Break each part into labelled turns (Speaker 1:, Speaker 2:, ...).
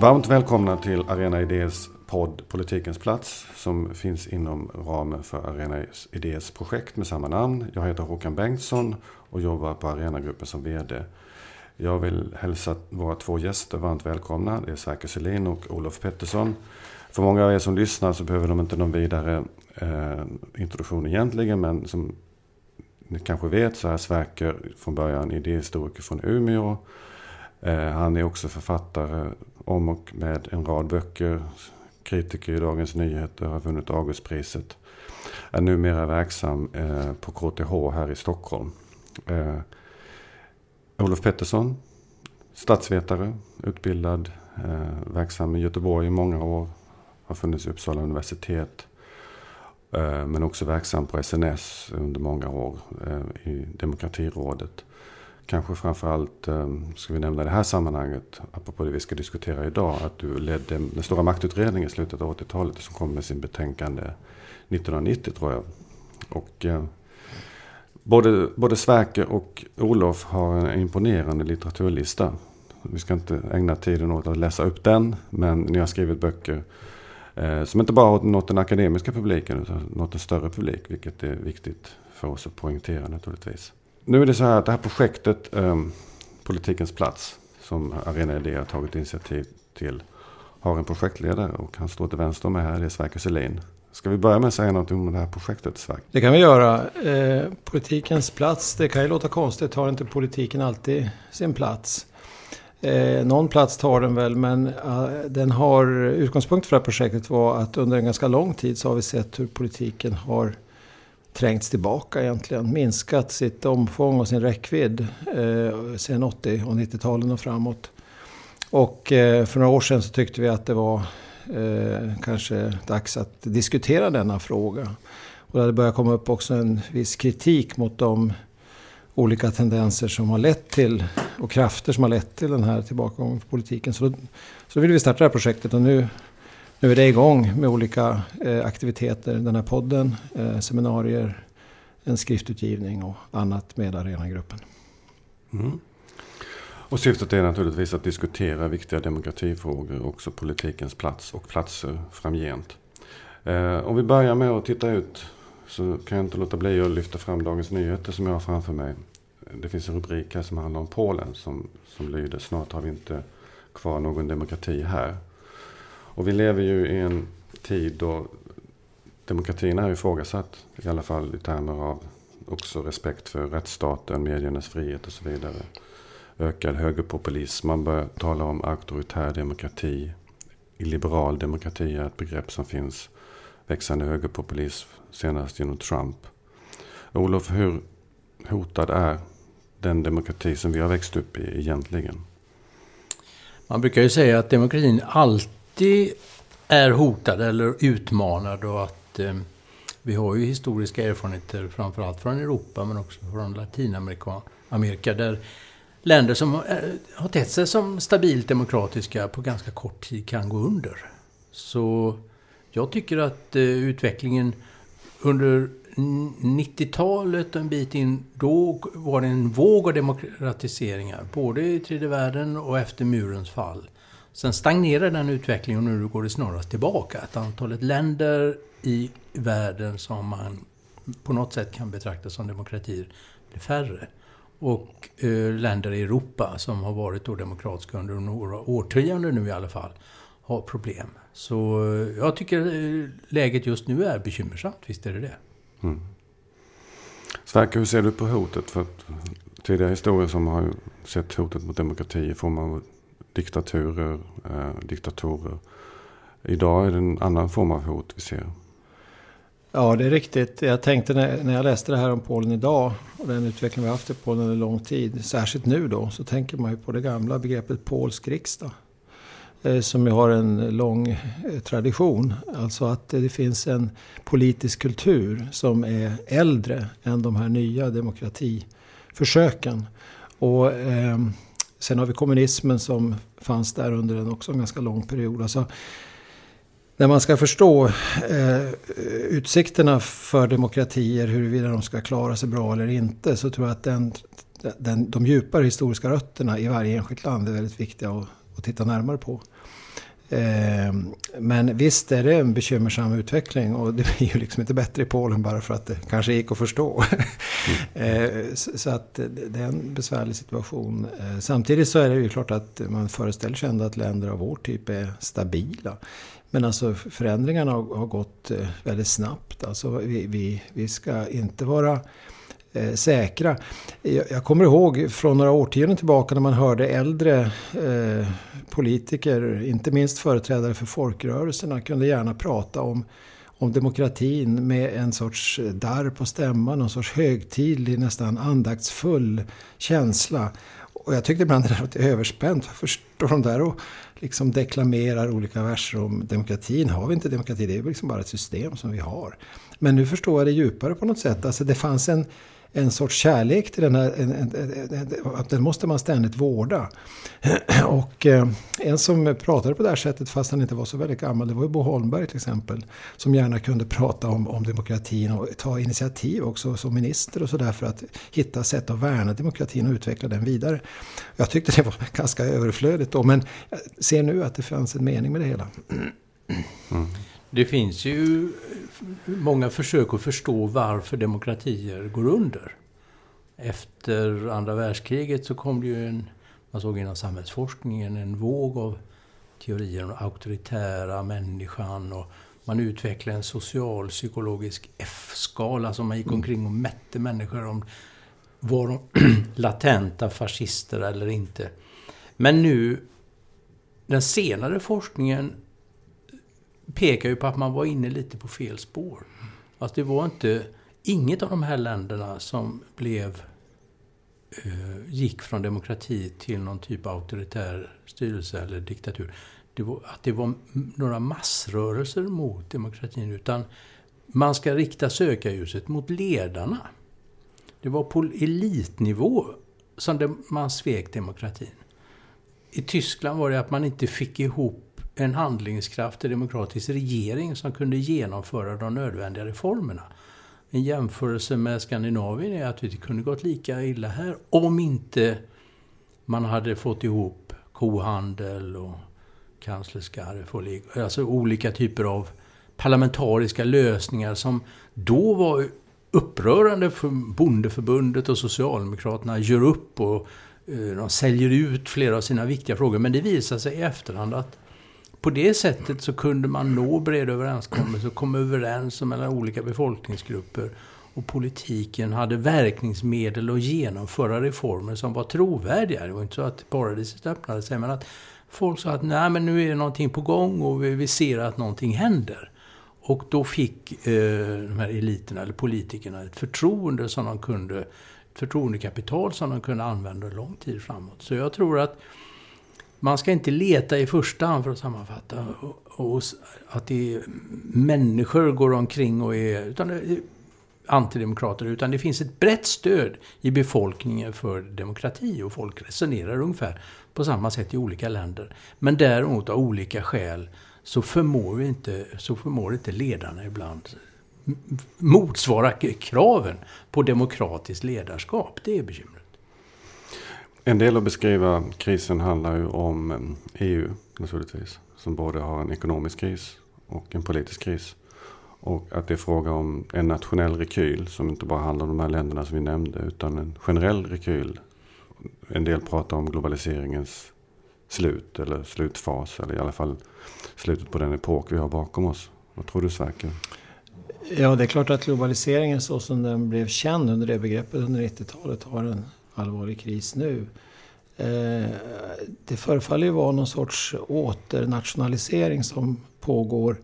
Speaker 1: Varmt välkomna till Arena Idés podd Politikens plats som finns inom ramen för Arena Idés projekt med samma namn. Jag heter Håkan Bengtsson och jobbar på Arenagruppen som VD. Jag vill hälsa våra två gäster varmt välkomna. Det är Sverker Selin och Olof Pettersson. För många av er som lyssnar så behöver de inte någon vidare eh, introduktion egentligen men som ni kanske vet så är Sverker från början idéhistoriker från Umeå. Eh, han är också författare om och med en rad böcker. Kritiker i Dagens Nyheter, har vunnit Augustpriset. Är numera verksam eh, på KTH här i Stockholm. Eh, Olof Pettersson, statsvetare, utbildad, verksam i Göteborg i många år. Har funnits i Uppsala universitet. Men också verksam på SNS under många år i Demokratirådet. Kanske framförallt eh, ska vi nämna i det här sammanhanget, apropå det vi ska diskutera idag, att du ledde den stora maktutredningen i slutet av 80-talet som kom med sin betänkande 1990 tror jag. Och eh, både, både Sverker och Olof har en imponerande litteraturlista. Vi ska inte ägna tiden åt att läsa upp den, men ni har skrivit böcker eh, som inte bara har nått den akademiska publiken utan nått en större publik, vilket är viktigt för oss att poängtera naturligtvis. Nu är det så här att det här projektet, eh, Politikens plats, som Arena Idé har tagit initiativ till, har en projektledare och han står till vänster om mig här, det är Sverker Selin. Ska vi börja med att säga något om det här projektet, Sverker?
Speaker 2: Det kan vi göra. Eh, politikens plats, det kan ju låta konstigt, har inte politiken alltid sin plats? Eh, någon plats tar den väl, men eh, den har, utgångspunkt för det här projektet var att under en ganska lång tid så har vi sett hur politiken har trängts tillbaka egentligen. Minskat sitt omfång och sin räckvidd eh, sen 80 och 90-talen och framåt. Och eh, för några år sedan så tyckte vi att det var eh, kanske dags att diskutera denna fråga. Och det hade börjat komma upp också en viss kritik mot de olika tendenser som har lett till och krafter som har lett till den här tillbakagången för politiken. Så då, så då ville vi starta det här projektet och nu nu är det igång med olika eh, aktiviteter. Den här podden, eh, seminarier, en skriftutgivning och annat med Arenagruppen.
Speaker 1: Mm. Och syftet är naturligtvis att diskutera viktiga demokratifrågor, och också politikens plats och platser framgent. Eh, om vi börjar med att titta ut så kan jag inte låta bli att lyfta fram Dagens Nyheter som jag har framför mig. Det finns en rubrik här som handlar om Polen som, som lyder Snart har vi inte kvar någon demokrati här. Och vi lever ju i en tid då demokratin är ifrågasatt. I alla fall i termer av också respekt för rättsstaten, mediernas frihet och så vidare. Ökad högerpopulism. Man börjar tala om auktoritär demokrati. Liberal demokrati är ett begrepp som finns. Växande högerpopulism, senast genom Trump. Olof, hur hotad är den demokrati som vi har växt upp i egentligen?
Speaker 3: Man brukar ju säga att demokratin alltid alltid är hotade eller utmanade och att eh, vi har ju historiska erfarenheter framförallt från Europa men också från Latinamerika Amerika, där länder som eh, har tett sig som stabilt demokratiska på ganska kort tid kan gå under. Så jag tycker att eh, utvecklingen under 90-talet och en bit in, då var det en våg av demokratiseringar. Både i tredje världen och efter murens fall. Sen stagnerar den utvecklingen och nu går det snarast tillbaka. Att antalet länder i världen som man på något sätt kan betrakta som demokratier blir färre. Och eh, länder i Europa som har varit då demokratiska under några årtionden nu i alla fall har problem. Så eh, jag tycker eh, läget just nu är bekymmersamt, visst är det det. Mm.
Speaker 1: Sverker, hur ser du på hotet? För tidigare historier som har sett hotet mot demokrati i form av diktaturer, eh, diktatorer. Idag är det en annan form av hot vi ser.
Speaker 2: Ja, det är riktigt. Jag tänkte när, när jag läste det här om Polen idag och den utveckling vi har haft i Polen under lång tid, särskilt nu då, så tänker man ju på det gamla begreppet polsk riksdag. Eh, som ju har en lång eh, tradition. Alltså att det finns en politisk kultur som är äldre än de här nya demokratiförsöken. Och... Eh, Sen har vi kommunismen som fanns där under en också en ganska lång period. Alltså, när man ska förstå eh, utsikterna för demokratier, huruvida de ska klara sig bra eller inte, så tror jag att den, den, de djupare historiska rötterna i varje enskilt land är väldigt viktiga att, att titta närmare på. Ehm, men visst är det en bekymmersam utveckling och det blir ju liksom inte bättre i Polen bara för att det kanske gick att förstå. Mm. Så att det är en besvärlig situation. Ehm, samtidigt så är det ju klart att man föreställer sig ändå att länder av vår typ är stabila. Men alltså förändringarna har, har gått eh, väldigt snabbt. Alltså vi, vi, vi ska inte vara eh, säkra. Jag, jag, kommer ihåg från några årtionden tillbaka när man hörde äldre eh, politiker, inte minst företrädare för folkrörelserna, kunde gärna prata om om demokratin med en sorts darr på stämman, någon sorts högtidlig, nästan andaktsfull känsla. Och jag tyckte ibland det där var överspänt. Varför står de där och liksom deklamerar olika verser om demokratin? Har vi inte demokrati? Det är liksom bara ett system som vi har. Men nu förstår jag det djupare på något sätt. Alltså det fanns en en sorts kärlek till den här, en, en, en, att den måste man ständigt vårda. Och eh, en som pratade på det här sättet fast han inte var så väldigt gammal, det var ju Bo Holmberg till exempel. Som gärna kunde prata om, om demokratin och ta initiativ också som minister och sådär för att hitta sätt att värna demokratin och utveckla den vidare. Jag tyckte det var ganska överflödigt då, men jag ser nu att det fanns en mening med det hela.
Speaker 3: Mm. Det finns ju många försök att förstå varför demokratier går under. Efter andra världskriget så kom det ju en, man såg inom samhällsforskningen, en våg av teorier om auktoritära människan och man utvecklade en socialpsykologisk F-skala som man gick omkring och mätte människor om var de latenta fascister eller inte. Men nu, den senare forskningen pekar ju på att man var inne lite på fel spår. Att det var inte... Inget av de här länderna som blev... Eh, gick från demokrati till någon typ av auktoritär styrelse eller diktatur. Det var, att det var några massrörelser mot demokratin. Utan man ska rikta sökarljuset mot ledarna. Det var på elitnivå som det, man svek demokratin. I Tyskland var det att man inte fick ihop en handlingskraftig demokratisk regering som kunde genomföra de nödvändiga reformerna. En jämförelse med Skandinavien är att det kunde gått lika illa här om inte man hade fått ihop kohandel och kanslerskarv alltså olika typer av parlamentariska lösningar som då var upprörande för bondeförbundet och Socialdemokraterna gör upp och eh, de säljer ut flera av sina viktiga frågor. Men det visar sig i efterhand att på det sättet så kunde man nå breda överenskommelser och komma överens mellan olika befolkningsgrupper. Och politiken hade verkningsmedel att genomföra reformer som var trovärdiga. Det var inte så att paradiset öppnade sig, men att folk sa att nej men nu är det någonting på gång och vi, vi ser att någonting händer. Och då fick eh, de här eliterna, eller politikerna, ett förtroende som de kunde, ett förtroendekapital som de kunde använda lång tid framåt. Så jag tror att man ska inte leta i första hand, för att sammanfatta, och, och att det är människor går omkring och är utan, antidemokrater, utan det finns ett brett stöd i befolkningen för demokrati och folk resonerar ungefär på samma sätt i olika länder. Men däremot av olika skäl så förmår, vi inte, så förmår inte ledarna ibland motsvara kraven på demokratiskt ledarskap. Det är bekymmer.
Speaker 1: En del att beskriva krisen handlar ju om eh, EU naturligtvis. Som både har en ekonomisk kris och en politisk kris. Och att det är fråga om en nationell rekyl som inte bara handlar om de här länderna som vi nämnde. Utan en generell rekyl. En del pratar om globaliseringens slut eller slutfas. Eller i alla fall slutet på den epok vi har bakom oss. Vad tror du Sverker?
Speaker 2: Ja, det är klart att globaliseringen så som den blev känd under det begreppet under 90-talet har en allvarlig kris nu. Eh, det förefaller ju vara någon sorts åternationalisering som pågår.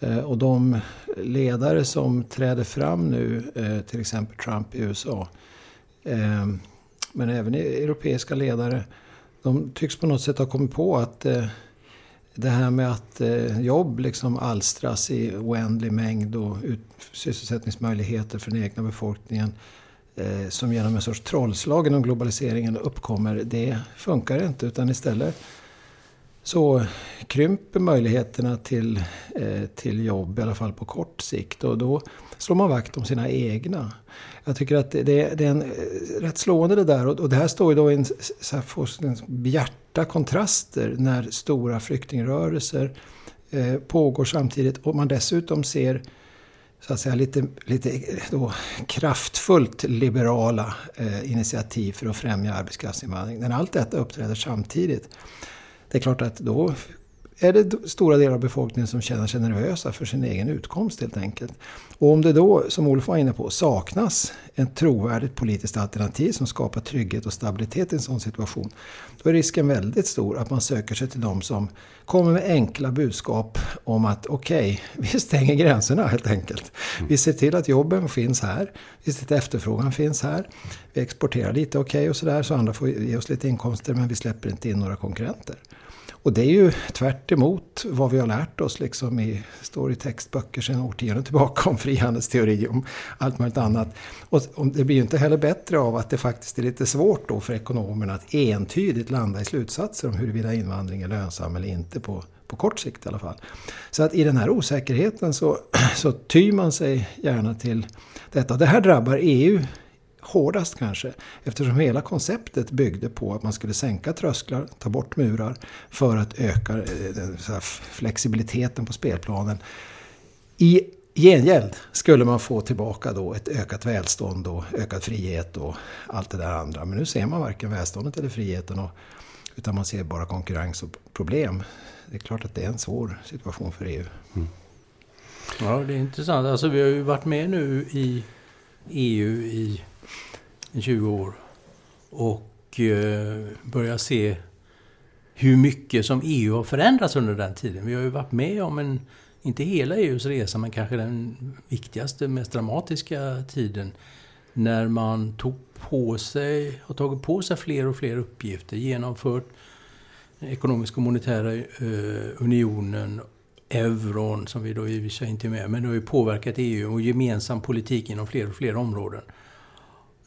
Speaker 2: Eh, och de ledare som träder fram nu, eh, till exempel Trump i USA, men även europeiska ledare, de tycks på något sätt ha kommit på att det här med att jobb liksom alstras i oändlig mängd och sysselsättningsmöjligheter för den egna befolkningen Eh, som genom en sorts trollslag inom globaliseringen uppkommer, det funkar inte. Utan istället så krymper möjligheterna till, eh, till jobb, i alla fall på kort sikt. Och då slår man vakt om sina egna. Jag tycker att det, det är en, eh, rätt slående det där. Och, och det här står ju då i en, så här, en bjärta kontraster när stora flyktingrörelser eh, pågår samtidigt. Och man dessutom ser så att säga lite, lite då, kraftfullt liberala eh, initiativ för att främja arbetskraftsinvandring. När allt detta uppträder samtidigt. Det är klart att då är det stora delar av befolkningen som känner sig nervösa för sin egen utkomst helt enkelt. Och om det då, som Olof var inne på, saknas ett trovärdigt politiskt alternativ som skapar trygghet och stabilitet i en sån situation. Då är risken väldigt stor att man söker sig till de som kommer med enkla budskap om att okej, okay, vi stänger gränserna helt enkelt. Vi ser till att jobben finns här. Vi ser till att efterfrågan finns här. Vi exporterar lite okej okay och sådär så andra får ge oss lite inkomster men vi släpper inte in några konkurrenter. Och det är ju tvärt vad vi har lärt oss liksom i, står i textböcker sedan årtionden tillbaka om frihandelsteori och allt möjligt annat. Och, och det blir ju inte heller bättre av att det faktiskt är lite svårt då för ekonomerna att entydigt landa i slutsatser om huruvida invandring är lönsam eller inte på, på kort sikt i alla fall. Så att i den här osäkerheten så, så tyr man sig gärna till detta. Det här drabbar EU hårdast kanske. Eftersom hela konceptet byggde på att man skulle sänka trösklar, ta bort murar för att öka eh, flexibiliteten på spelplanen. I gengäld skulle man få tillbaka då ett ökat välstånd och ökad frihet och allt det där andra. Men nu ser man varken välståndet eller friheten och, utan man ser bara konkurrens och problem. Det är klart att det är en svår situation för EU. Mm.
Speaker 3: Ja, det är intressant. Alltså, vi har ju varit med nu i EU i 20 år och eh, börja se hur mycket som EU har förändrats under den tiden. Vi har ju varit med om en, inte hela EUs resa, men kanske den viktigaste, mest dramatiska tiden när man tog på sig, har tagit på sig fler och fler uppgifter, genomfört den ekonomiska och monetära eh, unionen, euron, som vi då i och för sig inte är med, men det har ju påverkat EU och gemensam politik inom fler och fler områden.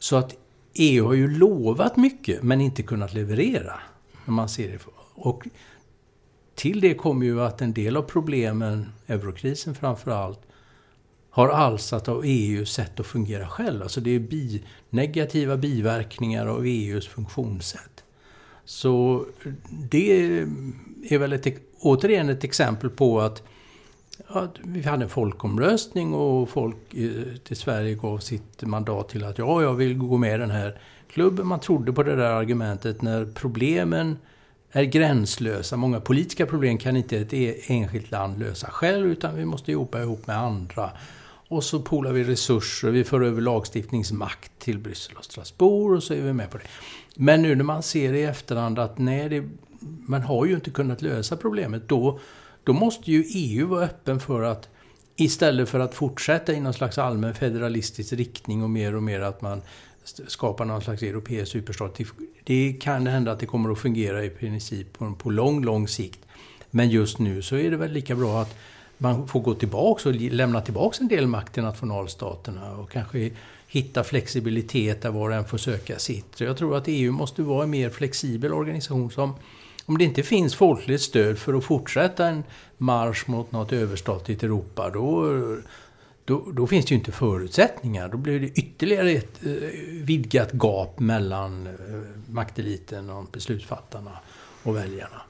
Speaker 3: Så att EU har ju lovat mycket men inte kunnat leverera. När man ser det. Och till det kommer ju att en del av problemen, eurokrisen framför allt, har alstrat av EUs sätt att fungera själv. Alltså det är bi, negativa biverkningar av EUs funktionssätt. Så det är väl ett, återigen ett exempel på att Ja, vi hade en folkomröstning och folk i Sverige gav sitt mandat till att ja, jag vill gå med i den här klubben. Man trodde på det där argumentet när problemen är gränslösa. Många politiska problem kan inte ett e-, enskilt land lösa själv utan vi måste jobba ihop med andra. Och så polar vi resurser, vi för över lagstiftningsmakt till Bryssel och Strasbourg och så är vi med på det. Men nu när man ser i efterhand att nej, det, man har ju inte kunnat lösa problemet. Då då måste ju EU vara öppen för att istället för att fortsätta i någon slags allmän federalistisk riktning och mer och mer att man skapar någon slags europeisk superstat. Det kan hända att det kommer att fungera i princip på, på lång, lång sikt. Men just nu så är det väl lika bra att man får gå tillbaka och lämna tillbaka en del makt till nationalstaterna och kanske hitta flexibilitet där var och en får söka sitt. Så jag tror att EU måste vara en mer flexibel organisation som om det inte finns folkligt stöd för att fortsätta en marsch mot något överstatligt Europa, då, då, då, finns det ju inte förutsättningar. Då blir det ytterligare ett eh, vidgat gap mellan eh, makteliten och beslutsfattarna och väljarna.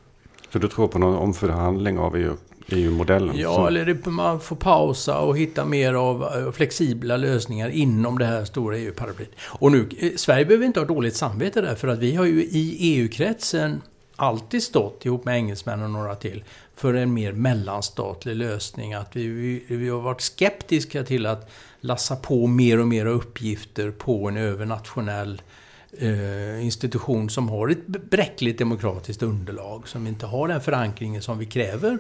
Speaker 1: Så du tror på någon omförhandling av EU, EU-modellen?
Speaker 3: Ja, som... eller man får pausa och hitta mer av eh, flexibla lösningar inom det här stora EU-paraplyet. Och nu, Sverige behöver inte ha dåligt samvete där, för att vi har ju i EU-kretsen alltid stått, ihop med engelsmän och några till, för en mer mellanstatlig lösning. Att vi, vi, vi har varit skeptiska till att lassa på mer och mer uppgifter på en övernationell eh, institution som har ett bräckligt demokratiskt underlag, som inte har den förankringen som vi kräver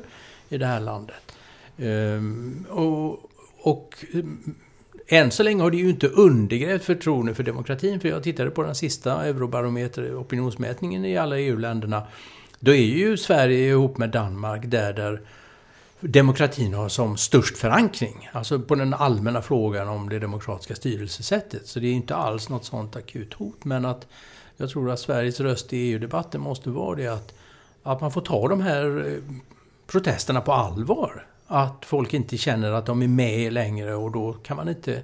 Speaker 3: i det här landet. Eh, och, och än så länge har det ju inte undergrävt förtroendet för demokratin. För jag tittade på den sista Eurobarometer opinionsmätningen i alla EU-länderna. Då är ju Sverige ihop med Danmark där, där demokratin har som störst förankring. Alltså på den allmänna frågan om det demokratiska styrelsesättet. Så det är inte alls något sånt akut hot. Men att jag tror att Sveriges röst i EU-debatten måste vara det att att man får ta de här eh, protesterna på allvar. Att folk inte känner att de är med längre och då kan man inte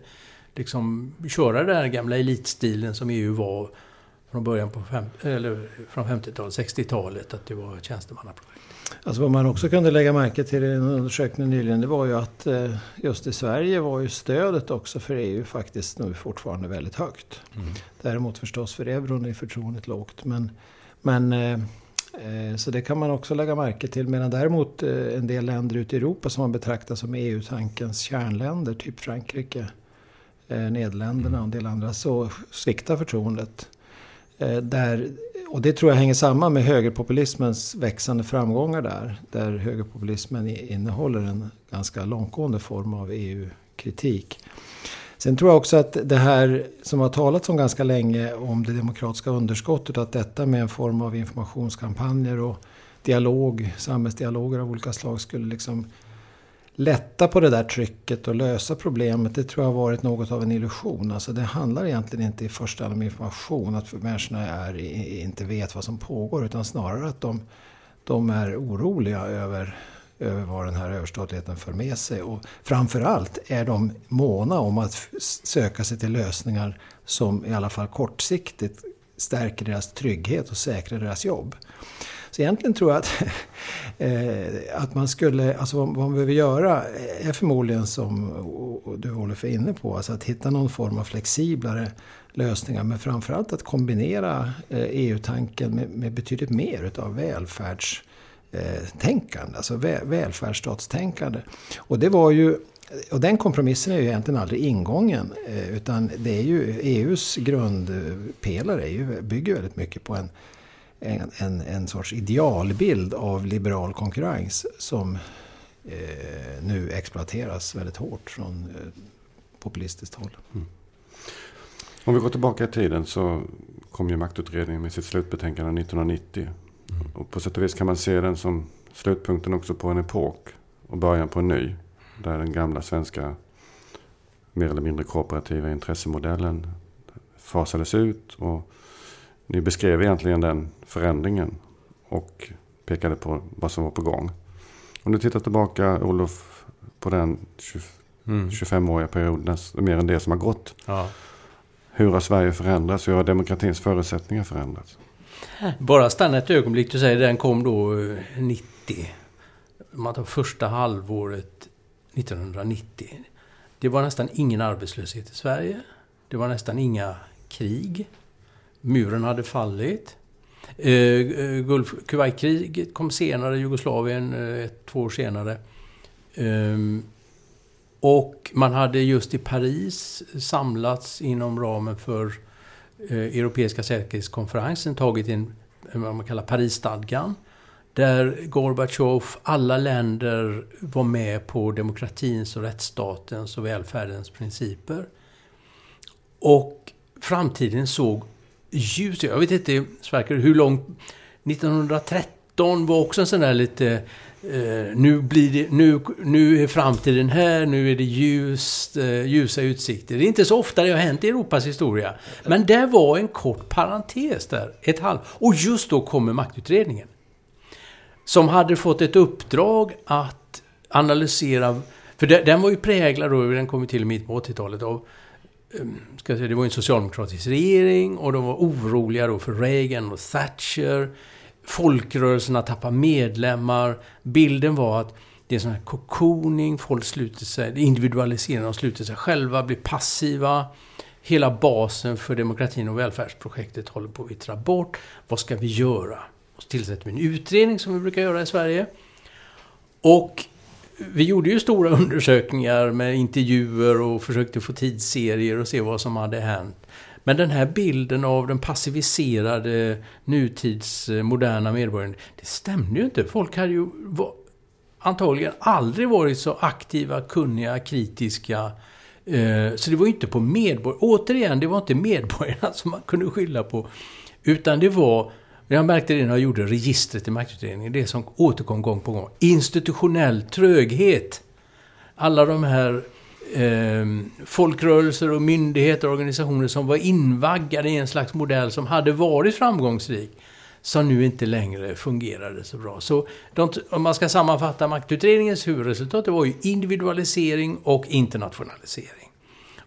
Speaker 3: liksom köra den här gamla elitstilen som EU var från början på fem, eller från 50-talet, 60-talet, att det var tjänstemannaprojekt.
Speaker 2: Alltså vad man också kunde lägga märke till i en undersökning nyligen det var ju att eh, just i Sverige var ju stödet också för EU faktiskt nu fortfarande väldigt högt. Mm. Däremot förstås för euron är förtroendet lågt. Men, men eh, Eh, så det kan man också lägga märke till. Medan däremot eh, en del länder ute i Europa som man betraktar som EU-tankens kärnländer, typ Frankrike, eh, Nederländerna och en del andra, så sviktar förtroendet. Där och det tror jag hänger samman med högerpopulismens växande framgångar där. Där högerpopulismen innehåller en ganska långtgående form av EU-kritik. Sen tror jag också att det här som har talats om ganska länge om det demokratiska underskottet. Att detta med en form av informationskampanjer och dialog, samhällsdialoger av olika slag skulle liksom lätta på det där trycket och lösa problemet, det tror jag har varit något av en illusion. Alltså det handlar egentligen inte i första hand om information, att människorna är, inte vet vad som pågår, utan snarare att de, de är oroliga över, över vad den här överstatligheten för med sig. Och framförallt är de måna om att söka sig till lösningar som i alla fall kortsiktigt stärker deras trygghet och säkrar deras jobb. Så egentligen tror jag att, eh, att man skulle, alltså vad man behöver göra är förmodligen som du Olof är inne på, alltså att hitta någon form av flexiblare lösningar. Men framförallt att kombinera eh, e EU-tanken med, med betydligt mer utav Eh, tänkande, alltså välfärdsstatstänkande. Och det var ju och den kompromissen är ju egentligen aldrig ingången. Eh, utan det är ju EUs grundpelare är ju, bygger väldigt mycket på en en, en, en sorts idealbild av liberal konkurrens som eh, nu exploateras väldigt hårt från eh, populistiskt håll. Mm.
Speaker 1: Om vi går tillbaka i tiden så kom ju maktutredningen med sitt slutbetänkande 1990. Och på sätt och vis kan man se den som slutpunkten också på en epok och början på en ny. Där den gamla svenska mer eller mindre kooperativa intressemodellen fasades ut och ni beskrev egentligen den förändringen och pekade på vad som var på gång. Om du tittar tillbaka Olof på den 20, mm. 25-åriga perioden, mer än det som har gått. Ja. Hur har Sverige förändrats? Hur har demokratins förutsättningar förändrats?
Speaker 3: Bara stanna ett ögonblick. Du säger den kom då eh, 90. Man tar första halvåret 1990. Det var nästan ingen arbetslöshet i Sverige. Det var nästan inga krig. Muren hade fallit. Eh, eh Gulf, Kuwaitkriget kom senare, Jugoslavien eh, ett, två år senare. Eh, och man hade just i Paris samlats inom ramen för Eh, Europeiska säkerhetskonferensen tagit in eh, vad man kallar Parisstadgan. Där Gorbatjov, alla länder var med på demokratins och rättsstatens och välfärdens principer. Och framtiden såg ljus. Jag vet inte, Sverker, hur långt... 1913 var också en sån där lite... Eh, nu, blir det, nu, nu är framtiden här, nu är det ljust, eh, ljusa utsikter. Det är inte så ofta det har hänt i Europas historia. Men det var en kort parentes där, ett halv. Och just då kommer maktutredningen. Som hade fått ett uppdrag att analysera... För den var ju präglad då, den kom till i mitten på 80-talet, av ehm, ska säga, det var en socialdemokratisk regering och de var oroliga då för Reagan och Thatcher. Folkrörelserna tappar medlemmar. Bilden var att det är sån här cocooning, folk sluter sig, individualiserar, de sluter sig själva, blir passiva. Hela basen för demokratin och välfärdsprojektet håller på att vittra bort. Vad ska vi göra? Och så tillsätter vi en utredning som vi brukar göra i Sverige. Och vi gjorde ju stora undersökningar med intervjuer och försökte få tidsserier och se vad som hade hänt. Men den här bilden av den passiviserade nutidsmoderna eh, medborgaren, det stämde ju inte. Folk hade ju antagligen aldrig varit så aktiva, kunniga, kritiska. Eh, så det var ju inte på medborgarna, återigen, det var inte medborgarna som man kunde skylla på. Utan det var jag märkte det när jag gjorde registret i maktutredningen. Det som återkom gång på gång. Institutionell tröghet. Alla de här eh, folkrörelser och myndigheter och organisationer som var invaggade i en slags modell som hade varit framgångsrik. som nu inte längre fungerade så bra. Så de, om man ska sammanfatta maktutredningens huvudresultat, det var ju individualisering och internationalisering.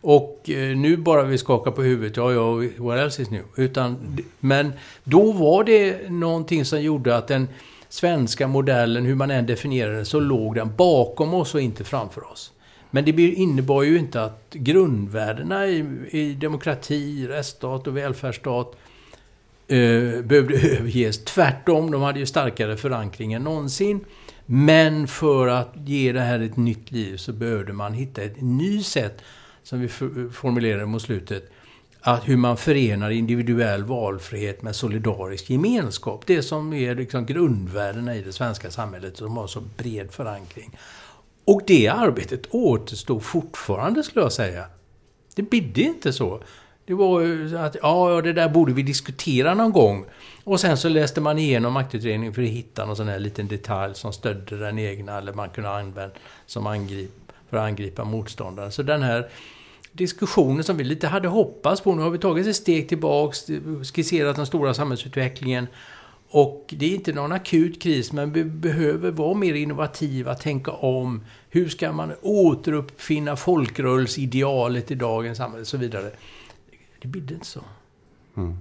Speaker 3: Och eh, nu bara vi skakar på huvudet, ja, ja, what else is new? Utan, men då var det någonting som gjorde att den svenska modellen, hur man än definierar den, så låg den bakom oss och inte framför oss. Men det innebar ju inte att grundvärdena i, i demokrati, rättsstat och välfärdsstat eh, behövde överges. Tvärtom, de hade ju starkare förankring än någonsin. Men för att ge det här ett nytt liv så behövde man hitta ett nytt sätt, som vi formulerade mot slutet, att hur man förenar individuell valfrihet med solidarisk gemenskap. Det som är liksom grundvärdena i det svenska samhället som har så bred förankring. Och det arbetet återstår fortfarande skulle jag säga. Det bidde inte så. Det var ju att, ja, det där borde vi diskutera någon gång. Och sen så läste man igenom maktutredningen för att hitta någon sån här liten detalj som stödde den egna, eller man kunde använda som angrip, för att angripa motståndaren. Så den här diskussionen som vi lite hade hoppats på, nu har vi tagit ett steg tillbaks, skisserat den stora samhällsutvecklingen och det är inte någon akut kris, men vi behöver vara mer innovativa, tänka om. Hur ska man återuppfinna folkrörelseidealet i dagens samhälle och så vidare. Det blir inte så. Mm.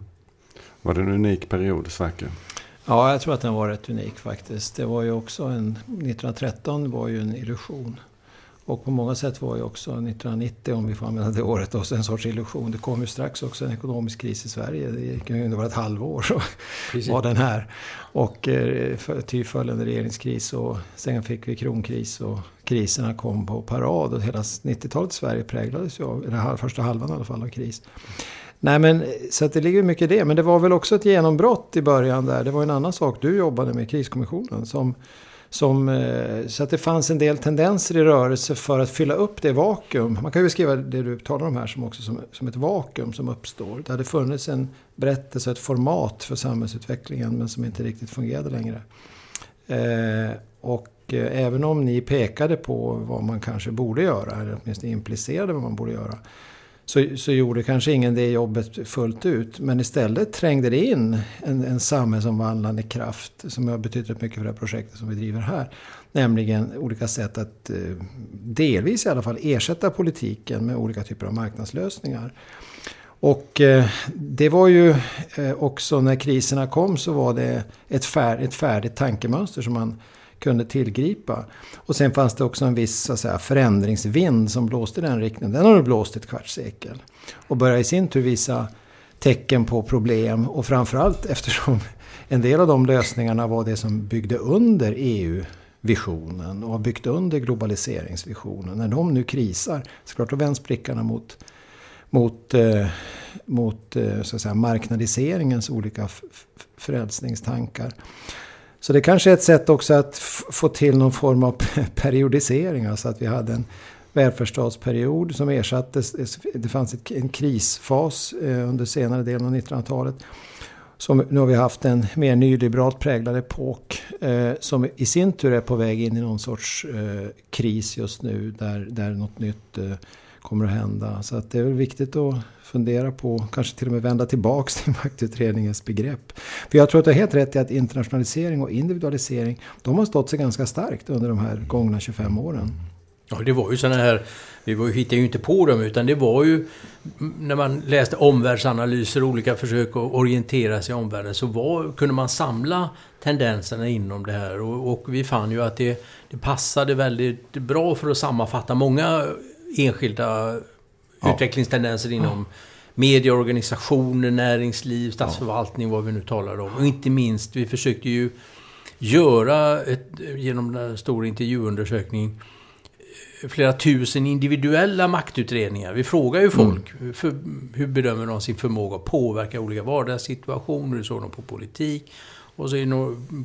Speaker 1: Var det en unik period, Sverker?
Speaker 2: Ja, jag tror att den var rätt unik faktiskt. Det var ju också en... 1913 var ju en illusion. Och på många sätt var ju också 1990, om vi får använda det året, också en sorts illusion. Det kom ju strax också en ekonomisk kris i Sverige. Det gick ju bara ett halvår så Precis. var den här. Och eh, ty följande regeringskris och sen fick vi kronkris och kriserna kom på parad. Och hela 90-talet i Sverige präglades ju av, eller första halvan i alla fall, av kris. Nej men, så att det ligger mycket i det. Men det var väl också ett genombrott i början där. Det var en annan sak du jobbade med, kriskommissionen. Som som, eh, så att det fanns en del tendenser i rörelse för att fylla upp det vakuum. Man kan ju beskriva det du talar om här som också som, som ett vakuum som uppstår. Det hade funnits en berättelse, ett format för samhällsutvecklingen men som inte riktigt fungerade längre. Eh, och eh, även om ni pekade på vad man kanske borde göra, eller åtminstone implicerade vad man borde göra, så, så gjorde kanske ingen det jobbet fullt ut. Men istället trängde det in en, en samhällsomvandlande kraft som har betytt rätt mycket för det här projektet som vi driver här. Nämligen olika sätt att eh, delvis i alla fall ersätta politiken med olika typer av marknadslösningar. Och eh, det var ju eh, också när kriserna kom så var det ett, fär, ett färdigt tankemönster som man kunde tillgripa. Och sen fanns det också en viss så att säga, förändringsvind som blåste i den riktningen. Den har nu blåst ett kvarts sekel. Och börjar i sin tur visa tecken på problem. Och framförallt eftersom en del av de lösningarna var det som byggde under EU-visionen och har byggt under globaliseringsvisionen. När de nu krisar, såklart då vänds blickarna mot, mot, eh, mot eh, så att säga, marknadiseringens olika frälsningstankar. Så det kanske är ett sätt också att få till någon form av periodisering. Alltså att vi hade en välfärdsstatsperiod som ersattes. Det fanns en krisfas eh, under senare delen av 1900-talet. Som, nu har vi haft en mer nyliberalt präglad epok eh, som i sin tur är på väg in i någon sorts eh, kris just nu där, där något nytt eh, kommer att hända. Så att det är viktigt att fundera på, kanske till och med vända tillbaks till maktutredningens begrepp. För jag tror att du har helt rätt i att internationalisering och individualisering, de har stått sig ganska starkt under de här gångna 25 åren.
Speaker 3: Ja, det var ju sådana här, vi var, hittade ju inte på dem, utan det var ju när man läste omvärldsanalyser och olika försök att orientera sig i omvärlden så var, kunde man samla tendenserna inom det här och, och vi fann ju att det, det passade väldigt bra för att sammanfatta många enskilda ja. utvecklingstendenser inom ja. media, organisationer, näringsliv, statsförvaltning, ja. vad vi nu talar om. Och inte minst, vi försökte ju göra, ett, genom den stora intervjuundersökningen, flera tusen individuella maktutredningar. Vi frågar ju mm. folk, mm. för, hur bedömer de sin förmåga att påverka olika vardagssituationer, hur såg de på politik? Och så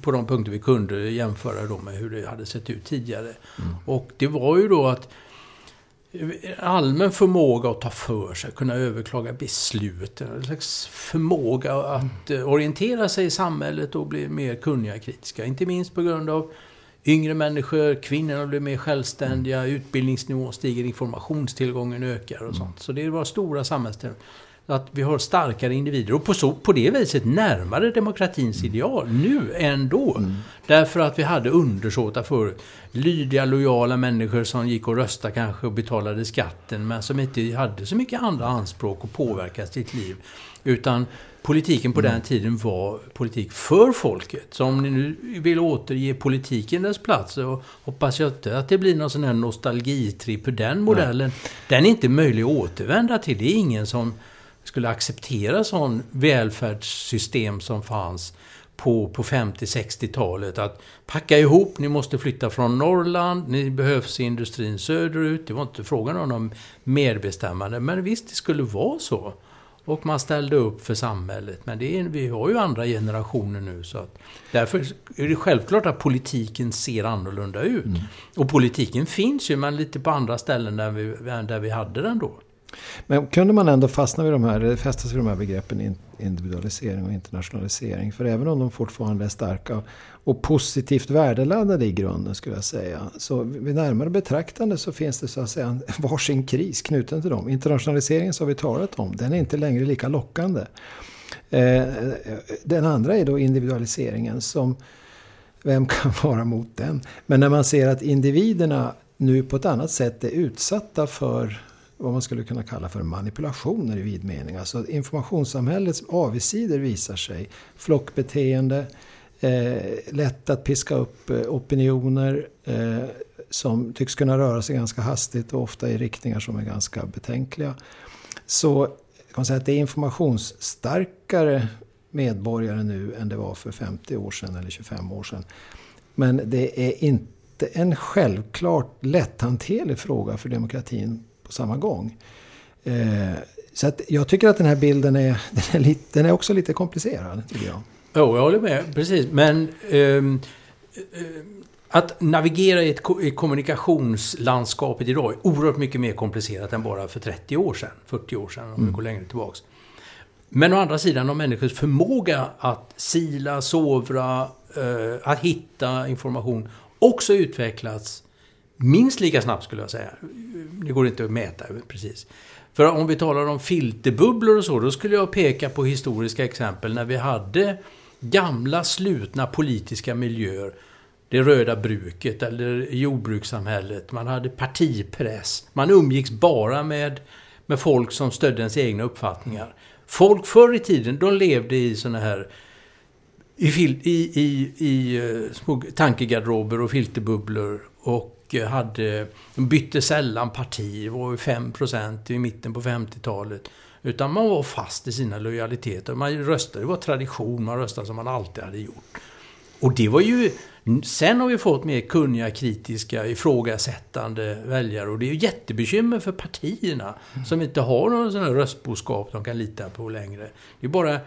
Speaker 3: på de punkter vi kunde jämföra då med hur det hade sett ut tidigare. Mm. Och det var ju då att allmän förmåga att ta för sig, kunna överklaga beslut. En slags förmåga att eh, orientera sig i samhället och bli mer kunniga och kritiska. Inte minst på grund av yngre människor, kvinnorna blir mer självständiga, utbildningsnivån stiger, informationstillgången ökar och sånt. Så det var stora samhällstrender att vi har starkare individer och på, så, på det viset närmare demokratins
Speaker 2: Mm.
Speaker 3: ideal nu än då. Därför att vi hade undersåtar förut. Lydiga, lojala människor som gick och röstade kanske och betalade skatten men som inte hade så mycket andra anspråk att påverka sitt liv. Utan politiken på
Speaker 2: Mm.
Speaker 3: den tiden var politik för folket. Så om ni nu vill återge politiken dess plats så hoppas jag inte att det blir någon sån här nostalgitripp den modellen. Den är inte möjlig att återvända till. Det är ingen som skulle acceptera sån välfärdssystem som fanns på, på 50-60-talet. Att packa ihop, ni måste flytta från Norrland, ni behövs i industrin söderut. Det var inte frågan om någon medbestämmande. Men visst, det skulle vara så. Och man ställde upp för samhället. Men det är, vi har ju andra generationer nu. Så att, därför är det självklart att politiken ser annorlunda ut. Och politiken finns ju, men lite på andra ställen där vi, där vi hade den då.
Speaker 2: Men kunde man ändå fastna vid de här, fästa sig vid de här begreppen individualisering och internationalisering? För även om de fortfarande är starka och positivt värdeladdade i grunden skulle jag säga. Så vid närmare betraktande så finns det så att säga en varsin kris knuten till dem. Internationaliseringen som vi talat om, den är inte längre lika lockande. Eh, den andra är då individualiseringen som vem kan vara mot den? Men när man ser att individerna nu på ett annat sätt är utsatta för vad man skulle kunna kalla för manipulationer i vid mening. Alltså informationssamhällets avigsidor visar sig. Flockbeteende, eh, lätt att piska upp eh, opinioner eh, som tycks kunna röra sig ganska hastigt och ofta i riktningar som är ganska betänkliga. Så kan man säga att det är informationsstarkare medborgare nu än det var för 50 år sedan eller 25 år sedan. Men det är inte en självklart lätthanterlig fråga för demokratin på samma gång. Eh, så att jag tycker att den här bilden är, den är, lite, den är också lite komplicerad. Tycker jag.
Speaker 3: Jo, jag håller med. Precis. Men ehm, eh, att navigera i, ett, i kommunikationslandskapet idag är oerhört mycket mer komplicerat än bara för 30 år sedan, 40 år sedan om vi går längre tillbaks. Men å andra sidan har människors förmåga att sila, sovra, eh, att hitta information också utvecklats minst lika snabbt skulle jag säga. Det går inte att mäta precis. För om vi talar om filterbubblor och så, då skulle jag peka på historiska exempel när vi hade gamla slutna politiska miljöer. Det röda bruket eller jordbrukssamhället. Man hade partipress. Man umgicks bara med, med folk som stödde ens egna uppfattningar. Folk förr i tiden, de levde i såna här i, i, i, i eh, små tankegarderober och filterbubblor och eh, hade, de bytte sällan parti, det var ju 5% i mitten på 50-talet. Utan man var fast i sina lojaliteter. Man röstade, det var tradition, man röstade som man alltid hade gjort. Och det var ju... Sen har vi fått mer kunniga, kritiska, ifrågasättande väljare. Och det är ju jättebekymmer för partierna som inte har någon sån här röstboskap de kan lita på längre. Det är bara...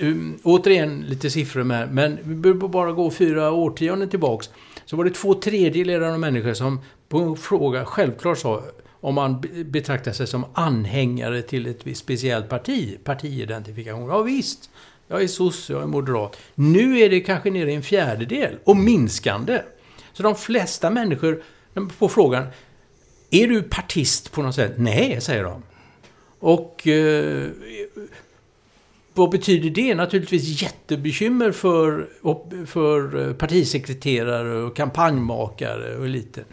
Speaker 3: Um, återigen lite siffror med, men vi behöver bara gå fyra årtionden tillbaks. Så var det två tredjedelar av människor som på en fråga självklart sa om man betraktar sig som anhängare till ett visst speciellt parti, partiidentifikation. Ja visst, jag är sosse, jag är moderat. Nu är det kanske nere i en fjärdedel och minskande. Så de flesta människor, på frågan, är du partist på något sätt? Nej, säger de. Och eh, vad betyder det? Naturligtvis jättebekymmer för, för partisekreterare och kampanjmakare och eliten.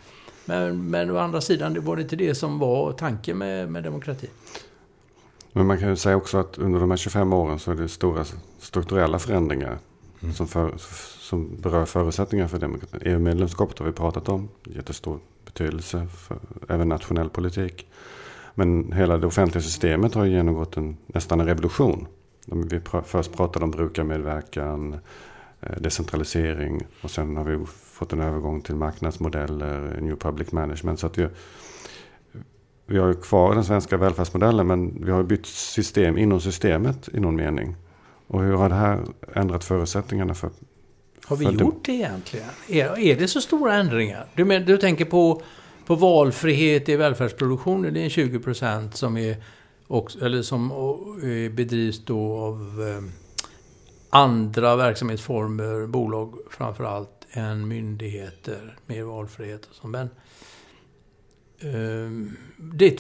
Speaker 3: Men, men å andra sidan, det var inte det som var tanken med, med demokrati.
Speaker 1: Men man kan ju säga också att under de här 25 åren så är det stora strukturella förändringar som, för, som berör förutsättningar för demokratin. EU-medlemskapet har vi pratat om, jättestor betydelse för även nationell politik. Men hela det offentliga systemet har genomgått en, nästan en revolution. Vi först pratade om brukarmedverkan, eh, decentralisering och sen har vi fått en övergång till marknadsmodeller, new public management. Så att vi, vi har ju kvar den svenska välfärdsmodellen men vi har bytt system inom systemet i någon mening. Och hur har det här ändrat förutsättningarna för...
Speaker 3: Har vi gjort det egentligen? Är, är det så stora ändringar? Du, men, du tänker på, på valfrihet i välfärdsproduktionen, det är 20 procent som är också, eller som eh, bedrivs då av eh, andra verksamhetsformer, bolag framför allt, än myndigheter, med valfrihet och så. Men ehm, det,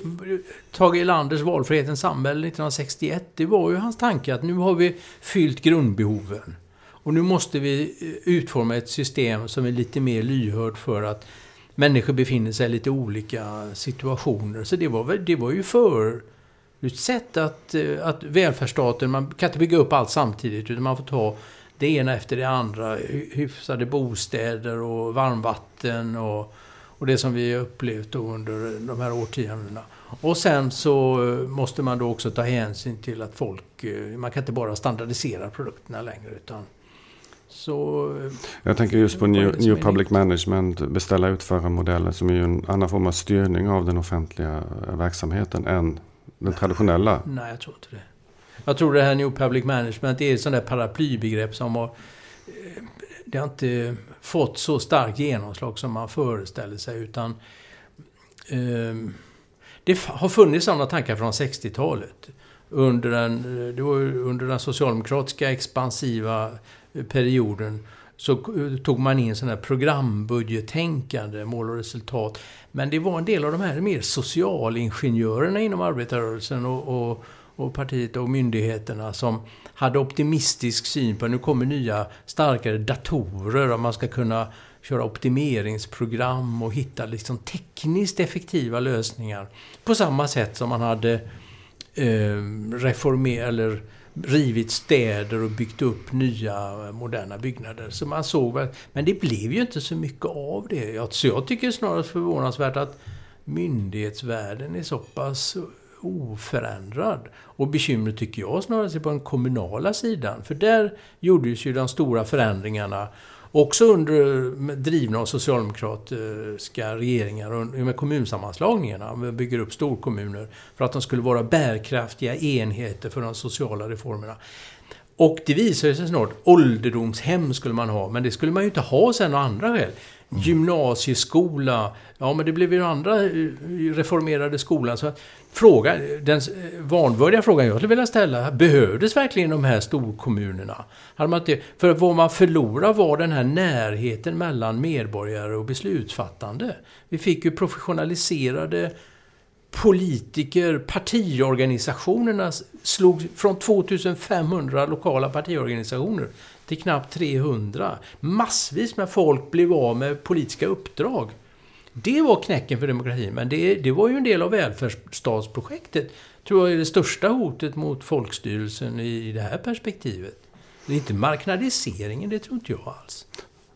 Speaker 3: Tage Erlanders Valfrihetens samhälle 1961, det var ju hans tanke att nu har vi fyllt grundbehoven. Och nu måste vi eh, utforma ett system som är lite mer lyhörd för att människor befinner sig i lite olika situationer. Så det var, det var ju för att, eh, att välfärdsstaten, man kan inte bygga upp allt samtidigt utan man får ta det ena efter det andra. Hyfsade bostäder och varmvatten och och det som vi upplevt under de här årtiondena. Och sen så måste man då också ta hänsyn till att folk... Eh, man kan inte bara standardisera produkterna längre utan... Så,
Speaker 1: jag tänker just på New, New Public Management, beställa utföra modeller som är ju en annan form av styrning av den offentliga verksamheten än den traditionella.
Speaker 3: Nej, jag tror inte det. Jag tror det här New Public Management är ett sånt där paraplybegrepp som har... Eh, det har inte fått så starkt genomslag som man föreställer sig. Utan eh, det har funnits sådana tankar från 60-talet. Under den, eh, det var under den socialdemokratiska expansiva eh, perioden så tog man in sådana här programbudgettänkande, mål och resultat. Men det var en del av de här mer socialingenjörerna inom arbetarrörelsen och, och, och partiet och myndigheterna som hade optimistisk syn på att nu kommer nya starkare datorer och man ska kunna köra optimeringsprogram och hitta liksom tekniskt effektiva lösningar. På samma sätt som man hade eh, reformerat eller rivit städer och byggt upp nya eh, moderna byggnader. Så man såg men det blev ju inte så mycket av det. Så jag tycker snarare förvånansvärt att myndighetsvärlden är så pass oförändrad. Och bekymret tycker jag snarare är på den kommunala sidan. För där gjordes ju de stora förändringarna Också under drivna av socialdemokratiska regeringar med kommunsammanslagningarna. Man bygger upp storkommuner för att de skulle vara bärkraftiga enheter för de sociala reformerna. Och det visade sig snart, ålderdomshem skulle man ha, men det skulle man ju inte ha sen av andra skäl. Gymnasieskola, ja men det blev ju andra eh, reformerade skolan. Så fråga, den eh, vanvördiga frågan jag skulle vilja ställa, behövdes verkligen de här storkommunerna? Hade man inte, för vad man förlorade var den här närheten mellan medborgare och beslutsfattande. Vi fick ju professionaliserade politiker, partiorganisationerna slog från 2500 lokala partiorganisationer till knappt 300. Massvis med folk blev av med politiska uppdrag. Det var knäcken för demokratin, men det, det var ju en del av välfärdsstatsprojektet. Tror jag är det största hotet mot folkstyrelsen i det här perspektivet. Det är inte marknadiseringen, det tror inte jag alls.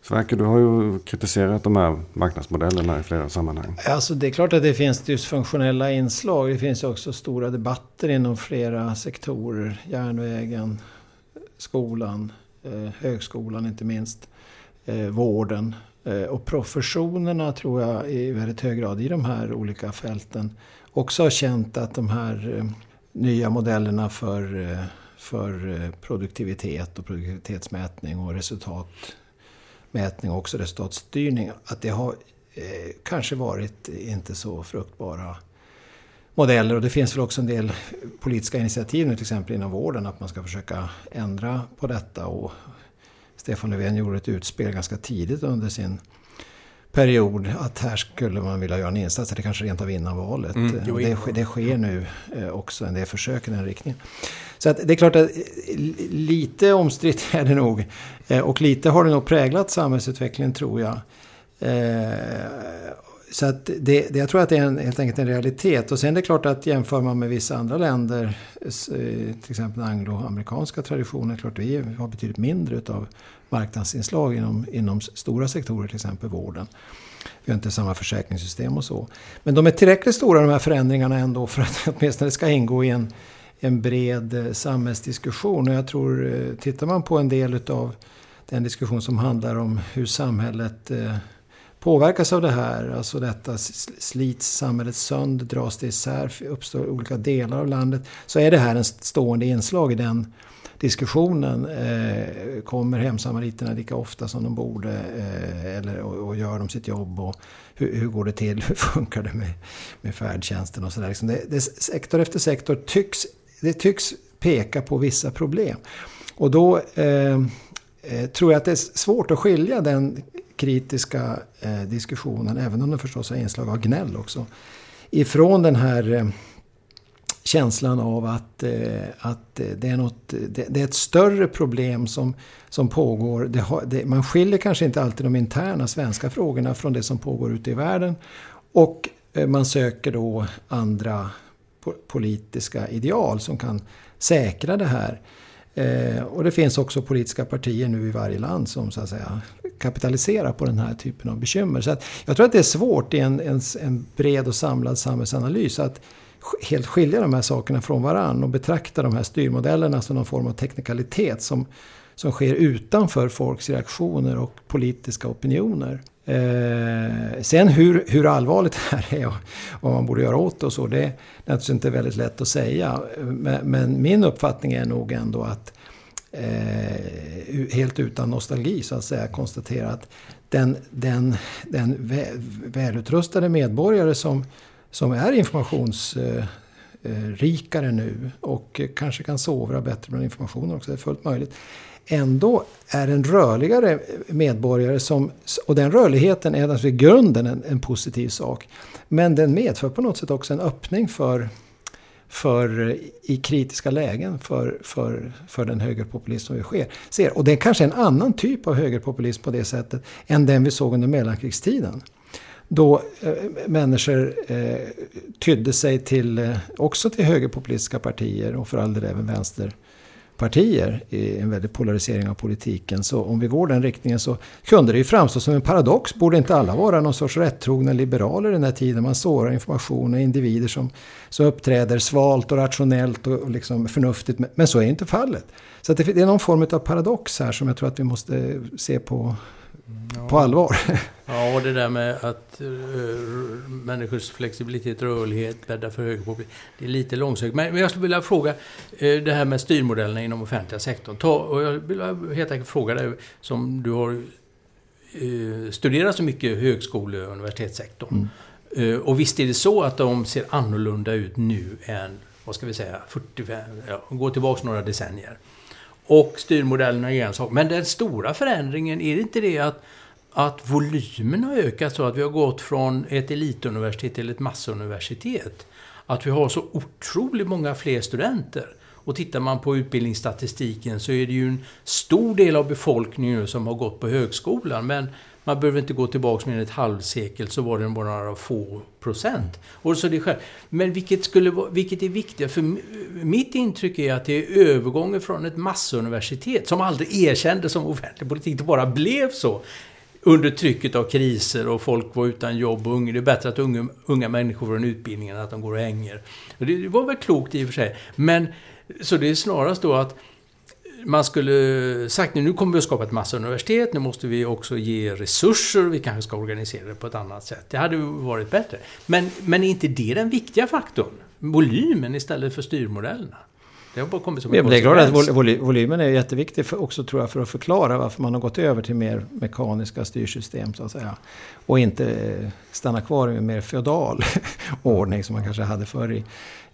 Speaker 1: Sverker, du har ju kritiserat de här marknadsmodellerna i flera sammanhang.
Speaker 2: Alltså det är klart att det finns dysfunktionella inslag. Det finns också stora debatter inom flera sektorer. Järnvägen, skolan, Eh, högskolan inte minst, eh, vården. Eh, och professionerna tror jag i väldigt hög grad i de här olika fälten också har känt att de här nya modellerna för, för produktivitet och produktivitetsmätning och resultatmätning och också resultatstyrning, att det har kanske varit inte så fruktbara modeller. Och det finns väl också en del politiska initiativ nu till exempel inom vården att man ska försöka ändra på detta. Och Stefan Löfven gjorde ett utspel ganska tidigt under sin period att här skulle man vilja göra en insats, eller kanske rent av vinna valet. Mm, jo, det, det, sker nu eh, också en del försök i den riktningen. Så att det är klart att eh, lite omstritt är det nog. Eh, och lite har det nog präglat samhällsutvecklingen tror jag. Så att det, det, jag tror att det är en, helt enkelt en realitet. Och sen är det klart att jämför man med vissa andra länder, eh, till exempel angloamerikanska traditioner, klart vi har betydligt mindre av marknadsinslag inom, inom stora sektorer, till exempel vården. Vi har inte samma försäkringssystem och så. Men de är tillräckligt stora de här förändringarna ändå för att åtminstone det ska ingå i en, en bred eh, samhällsdiskussion. Och jag tror, eh, tittar man på en del av den diskussion som handlar om hur samhället eh, påverkas av det här. Alltså detta slits samhället sönder, dras det isär, uppstår olika delar av landet. Så är det här en stående inslag i den diskussionen. Eh, kommer hemsamariterna lika ofta som de borde? Eh, eller, och, och, gör de sitt jobb? Och hur, hur, går det till? Hur funkar det med, med färdtjänsten och sådär? Liksom det, det, sektor efter sektor tycks, det tycks peka på vissa problem. Och då eh, eh tror jag att det är svårt att skilja den kritiska eh, diskussionen, även om den förstås har inslag av gnäll också. Ifrån den här eh, känslan av att, eh, att eh, det, är något, det, det, är ett större problem som, som pågår. Det har, det, man skiljer kanske inte alltid de interna svenska frågorna från det som pågår ute i världen. Och eh, man söker då andra politiska ideal som kan säkra det här. Eh, och det finns också politiska partier nu i varje land som så att säga kapitalisera på den här typen av bekymmer. Så att jag tror att det är svårt i en, en, en bred och samlad samhällsanalys att helt skilja de här sakerna från varann och betrakta de här styrmodellerna som någon form av teknikalitet som, som sker utanför folks reaktioner och politiska opinioner. Eh, sen hur, hur allvarligt det här är och vad man borde göra åt det och så, det är naturligtvis inte väldigt lätt att säga. Men, men min uppfattning är nog ändå att eh, helt utan nostalgi så att säga konstatera att den, den, den välutrustade medborgare som som är informationsrikare eh, eh, nu och kanske kan sovra bättre med informationen också, det är fullt möjligt. Ändå är en rörligare medborgare som, och den rörligheten är naturligtvis i grunden en, en positiv sak. Men den medför på något sätt också en öppning för för, i kritiska lägen för, för, för den högerpopulism som vi sker, ser. Och det är kanske en annan typ av högerpopulism på det sättet än den vi såg under mellankrigstiden. Då eh, människor eh, tydde sig till, eh, också till högerpopulistiska partier och för all del även vänster vänsterpartier i en väldig polarisering av politiken. Så om vi går den riktningen så kunde det ju framstå som en paradox. Borde inte alla vara någon sorts rättrogna liberaler i den här tiden? Man sårar information och individer som, som uppträder svalt och rationellt och liksom förnuftigt. Men så är inte fallet. Så det, det är någon form av paradox här som jag tror att vi måste se på ja. på allvar.
Speaker 3: Ja, och det där med att uh, människors flexibilitet, rörlighet bäddar för hög Det är lite långsökt. Men, men jag skulle vilja fråga uh, det här med styrmodellerna inom offentliga sektorn. Ta, och jag vill helt enkelt fråga dig, som du har uh, studerat så mycket högskole och universitetssektorn. Mm. och visst är det så att de ser annorlunda ut nu än, vad ska vi säga, 45, ja, gå tillbaka några decennier. Och styrmodellerna är en sak. Men den stora förändringen, är det inte det att, att volymen har ökat så att vi har gått från ett elituniversitet till ett massuniversitet? Att vi har så otroligt många fler studenter. Och tittar man på utbildningsstatistiken så är det ju en stor del av befolkningen som har gått på högskolan. Men man behöver inte gå tillbaka mer än ett halvsekel så var det bara några få procent. Och så det själv. Men vilket, skulle, vilket är viktigt? För mitt intryck är att det är övergången från ett massuniversitet som aldrig erkändes som offentlig politik, det bara blev så under trycket av kriser och folk var utan jobb och unga. Det är bättre att unga, unga människor får en utbildning än att de går och hänger. Och det var väl klokt i och för sig. Men så det är snarast då att man skulle sagt nu kommer vi att skapa ett massuniversitet, nu måste vi också ge resurser, vi kanske ska organisera det på ett annat sätt. Det hade varit bättre. Men, men är inte det den viktiga faktorn? Volymen istället för styrmodellerna?
Speaker 2: Det har bara kommit som en Det är klart att volymen är jätteviktig för, också tror jag för att förklara varför man har gått över till mer mekaniska styrsystem så att säga. Och inte stanna kvar i en mer feodal ordning som man kanske hade förr i,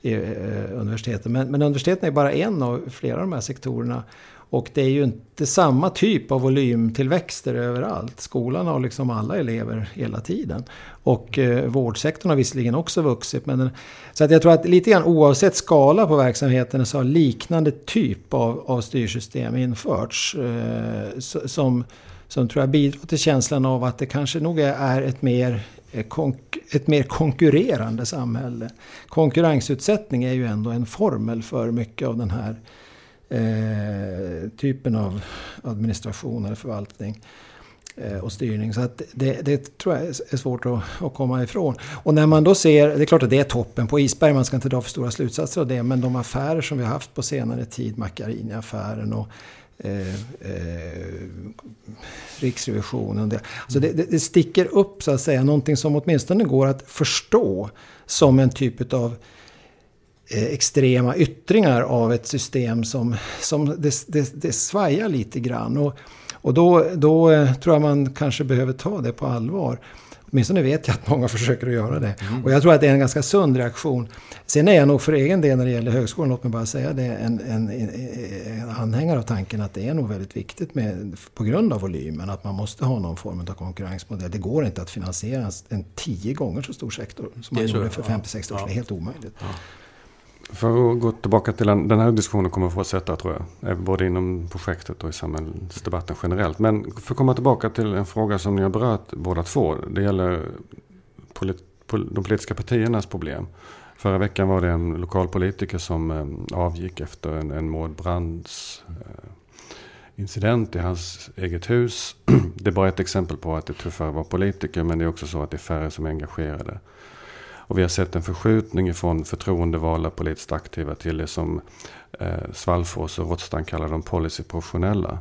Speaker 2: i eh, universiteten. Men, men universiteten är bara en av flera av de här sektorerna. Och det är ju inte samma typ av volymtillväxter överallt. Skolan har liksom alla elever hela tiden. Och eh, vårdsektorn har visserligen också vuxit. Men den, så att jag tror att lite grann oavsett skala på verksamheten så har liknande typ av, av styrsystem införts. Eh, som, som tror jag bidrar till känslan av att det kanske nog är ett mer Eh, ett mer konkurrerande samhälle. Konkurrensutsättning är ju ändå en formel för mycket av den här eh, typen av administration eller förvaltning eh, och styrning. Så att det, det, tror jag är svårt att, att, komma ifrån. Och när man då ser, det är klart att det är toppen på isberg, man ska inte dra för stora slutsatser av det, men de affärer som vi har haft på senare tid, Macchiarini-affären och Eh, eh, Riksrevisionen. Det. Alltså det, det, sticker upp så att säga någonting som åtminstone går att förstå som en typ av extrema yttringar av ett system som, som det, det, det svajar lite grann. Och, Och då, då eh, tror jag man kanske behöver ta det på allvar. Åtminstone vet jag att många försöker att göra det. Mm. Och jag tror att det är en ganska sund reaktion. Sen är jag nog för egen del när det gäller högskolan, låt mig bara säga det, en, en, en anhängare av tanken att det är nog väldigt viktigt med, på grund av volymen, att man måste ha någon form av konkurrensmodell. Det går inte att finansiera en tio gånger så stor sektor som man gjorde för 50-60 år sedan. Det är helt omöjligt. Ja.
Speaker 1: För att gå tillbaka till den, den här diskussionen kommer att fortsätta tror jag. Eh, både inom projektet och i samhällsdebatten generellt. Men för att komma tillbaka till en fråga som ni har berört båda två. Det gäller polit, pol, de politiska partiernas problem. Förra veckan var det en lokalpolitiker som eh, avgick efter en, en mordbrands eh, incident i hans eget hus. Det är bara ett exempel på att det är tuffare att vara politiker men det är också så att det är färre som är engagerade. Och vi har sett en förskjutning från förtroendevalda politiskt aktiva till det som eh, Svallfors och Rothstein kallar de policyprofessionella.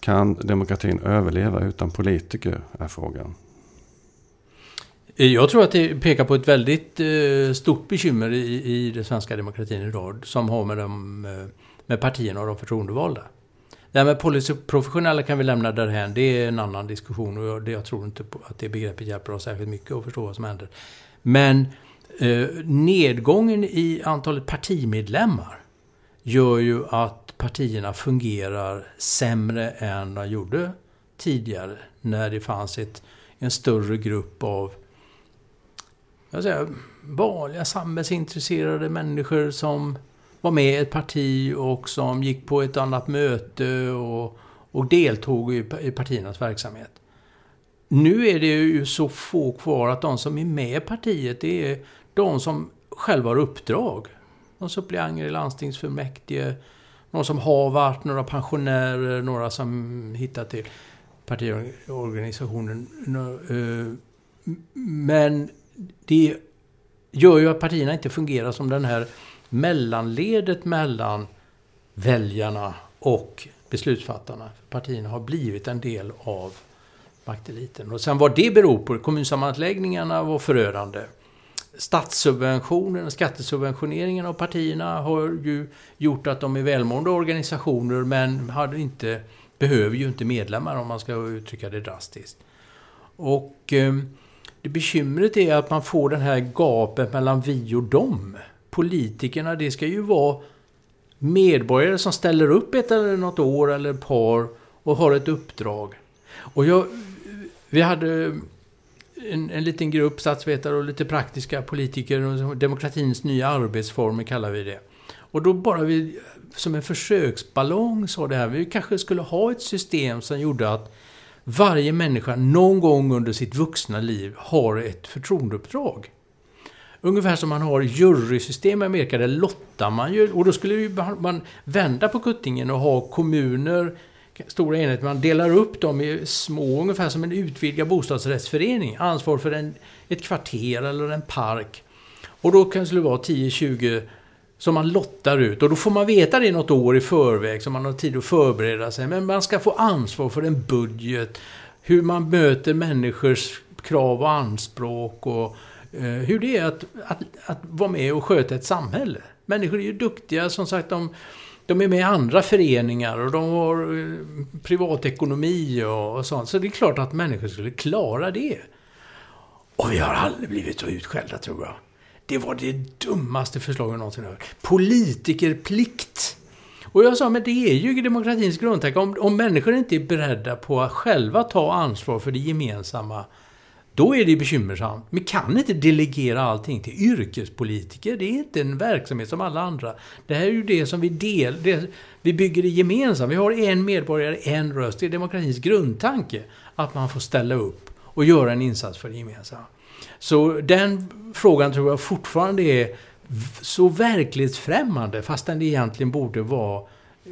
Speaker 1: Kan demokratin överleva utan politiker, är frågan.
Speaker 3: Jag tror att det pekar på ett väldigt eh, stort bekymmer i, i den svenska demokratin idag som har med, de, eh, med partierna och de förtroendevalda. Det här med policyprofessionella kan vi lämna därhän. Det är en annan diskussion och jag, jag tror inte att det begreppet hjälper oss särskilt mycket att förstå vad som händer. Men eh, nedgången i antalet partimedlemmar gör ju att partierna fungerar sämre än de gjorde tidigare. När det fanns ett, en större grupp av jag säga, vanliga samhällsintresserade människor som var med i ett parti och som gick på ett annat möte och, och deltog i, i partiernas verksamhet. Nu är det ju så få kvar att de som är med i partiet, det är de som själva har uppdrag. Någon suppleanter i landstingsfullmäktige, någon som har varit, några pensionärer, några som hittat till partiorganisationen. Eh, men det gör ju att partierna inte fungerar som den här mellanledet mellan väljarna och beslutsfattarna. Partierna har blivit en del av makteliten. Och sen vad det beror på, kommunsammanläggningarna var förödande. Statssubventionen, skattesubventioneringen av partierna har ju gjort att de är välmående organisationer men hade inte, behöver ju inte medlemmar om man ska uttrycka det drastiskt. Och eh, det bekymret är att man får den här gapet mellan vi och dem. Politikerna, det ska ju vara medborgare som ställer upp ett eller något år eller ett par och har ett uppdrag. Och jag vi hade eh, en, en liten grupp statsvetare och lite praktiska politiker. Demokratins nya arbetsformer kallar vi det. Och då bara vi som en försöksballong sa det här, vi kanske skulle ha ett system som gjorde att varje människa någon gång under sitt vuxna liv har ett förtroendeuppdrag. Ungefär som man har jurysystem i Amerika, där lottar man ju. Och då skulle man vända på kuttingen och ha kommuner stora enheter. Man delar upp dem i små, ungefär som en utvidgad bostadsrättsförening. Ansvar för en, ett kvarter eller en park. Och då kanske det vara 10-20 som man lottar ut. Och då får man veta det något år i förväg så man har tid att förbereda sig. Men man ska få ansvar för en budget. Hur man möter människors krav och anspråk. Och eh, hur det är att, att, att vara med och sköta ett samhälle. Människor är ju duktiga, som sagt. De, de är med i andra föreningar och de har eh, privatekonomi och, och sånt. Så det är klart att människor skulle klara det. Och vi har aldrig blivit så utskällda, tror jag. Det var det dummaste förslaget jag någonsin hört. Politikerplikt. Och jag sa, men det är ju demokratins grundtanke. Om, om människor inte är beredda på att själva ta ansvar för det gemensamma då är det bekymmersamt. Vi kan inte delegera allting till yrkespolitiker. Det är inte en verksamhet som alla andra. Det här är ju det som vi del, det, vi bygger det gemensamt. Vi har en medborgare, en röst. Det är demokratins grundtanke. Att man får ställa upp och göra en insats för det gemensamma. Så den frågan tror jag fortfarande är så verklighetsfrämmande fastän det egentligen borde vara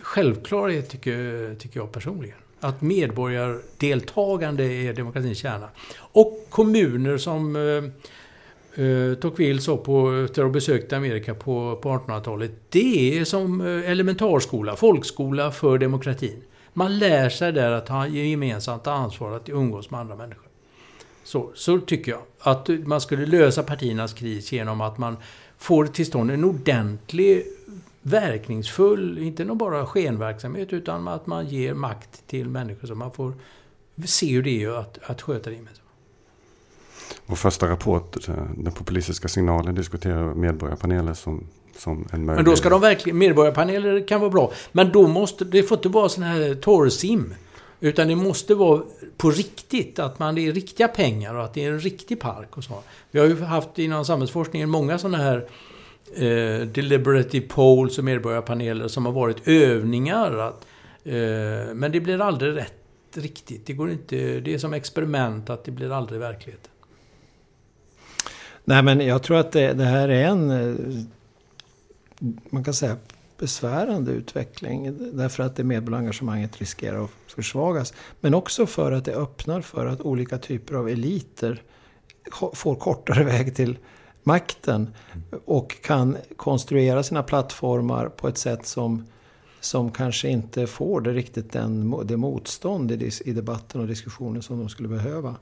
Speaker 3: självklarhet tycker, tycker jag personligen att medborgardeltagande är demokratins kärna. Och kommuner som eh, eh Tocqueville sa på, efter att ha besökt Amerika på, på 1800-talet. Det är som eh, elementarskola, folkskola för demokratin. Man lär sig där att ha gemensamt ansvar att umgås med andra människor. Så, så tycker jag. Att man skulle lösa partiernas kris genom att man får till stånd en ordentlig verkningsfull, inte någon bara skenverksamhet, utan att man ger makt till människor så man får se hur det är att, att sköta det. Med.
Speaker 1: Vår första rapport, eh, den populistiska signalen, diskuterar medborgarpaneler som, som en möjlighet.
Speaker 3: Men då ska de verkligen, medborgarpaneler kan vara bra, men då måste, det får inte vara sån här torrsim. Utan det måste vara på riktigt, att man det är riktiga pengar och att det är en riktig park och så. Vi har ju haft inom samhällsforskningen många sådana här eh, deliberative polls och medborgarpaneler som har varit övningar. Att, eh, men det blir aldrig rätt riktigt. Det, går inte, det är som experiment att det blir aldrig verklighet.
Speaker 2: Nej men jag tror att det, det här är en, eh, man kan säga besvärande utveckling. Därför att det medborgarengagemanget riskerar att försvagas. Men också för att det öppnar för att olika typer av eliter får kortare väg till makten. Och kan konstruera sina plattformar på ett sätt som, som kanske inte får det riktigt den, det motstånd i, i debatten och diskussionen som de skulle behöva.